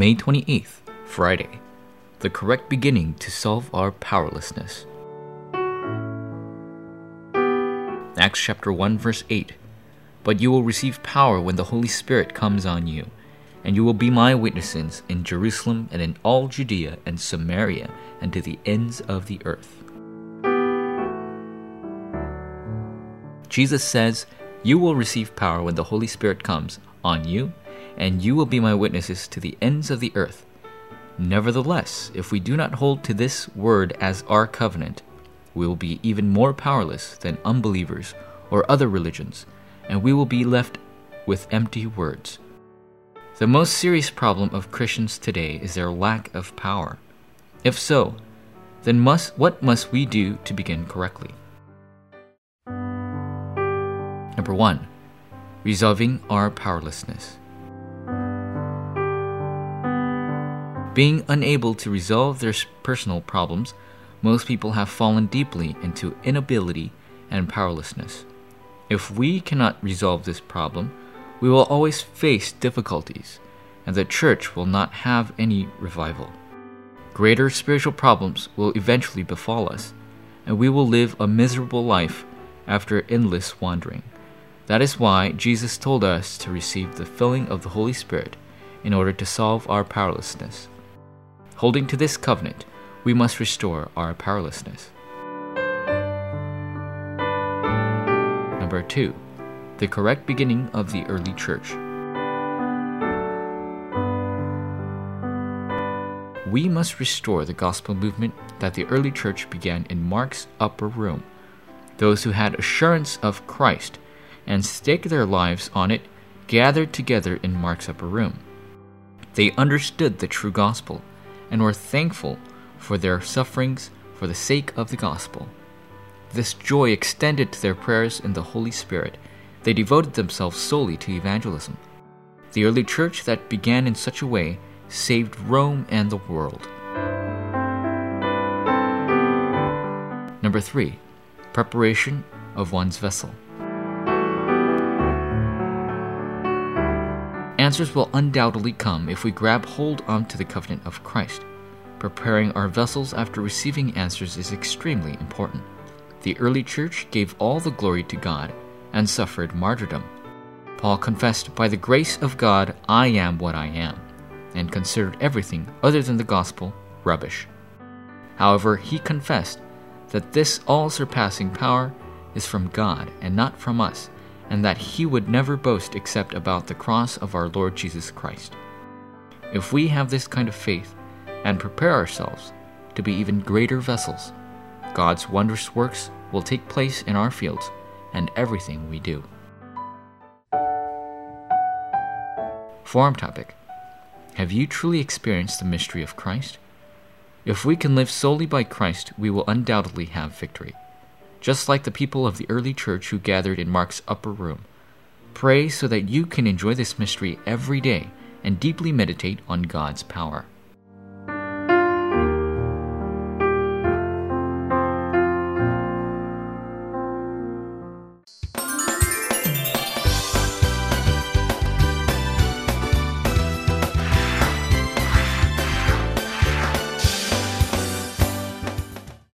May 28th, Friday. The correct beginning to solve our powerlessness. Acts chapter 1 verse 8. But you will receive power when the Holy Spirit comes on you, and you will be my witnesses in Jerusalem and in all Judea and Samaria and to the ends of the earth. Jesus says, You will receive power when the Holy Spirit comes on you, and you will be my witnesses to the ends of the earth. Nevertheless, if we do not hold to this word as our covenant, we will be even more powerless than unbelievers or other religions, and we will be left with empty words. The most serious problem of Christians today is their lack of power. If so, then must, what must we do to begin correctly? Number one, resolving our powerlessness. Being unable to resolve their personal problems, most people have fallen deeply into inability and powerlessness. If we cannot resolve this problem, we will always face difficulties, and the church will not have any revival. Greater spiritual problems will eventually befall us, and we will live a miserable life after endless wandering. That is why Jesus told us to receive the filling of the Holy Spirit in order to solve our powerlessness. Holding to this covenant, we must restore our powerlessness. Number two, the correct beginning of the early church. We must restore the gospel movement that the early church began in Mark's upper room. Those who had assurance of Christ and staked their lives on it gathered together in Mark's upper room. They understood the true gospel and were thankful for their sufferings for the sake of the gospel. This joy extended to their prayers in the Holy Spirit. They devoted themselves solely to evangelism. The early church that began in such a way saved Rome and the world. Number three, preparation of one's vessel. Answers will undoubtedly come if we grab hold onto the covenant of Christ. Preparing our vessels after receiving answers is extremely important. The early church gave all the glory to God and suffered martyrdom. Paul confessed, By the grace of God, I am what I am, and considered everything other than the gospel rubbish. However, he confessed that this all surpassing power is from God and not from us, and that he would never boast except about the cross of our Lord Jesus Christ. If we have this kind of faith, and prepare ourselves to be even greater vessels. God's wondrous works will take place in our fields and everything we do. Forum topic Have you truly experienced the mystery of Christ? If we can live solely by Christ, we will undoubtedly have victory. Just like the people of the early church who gathered in Mark's upper room. Pray so that you can enjoy this mystery every day and deeply meditate on God's power.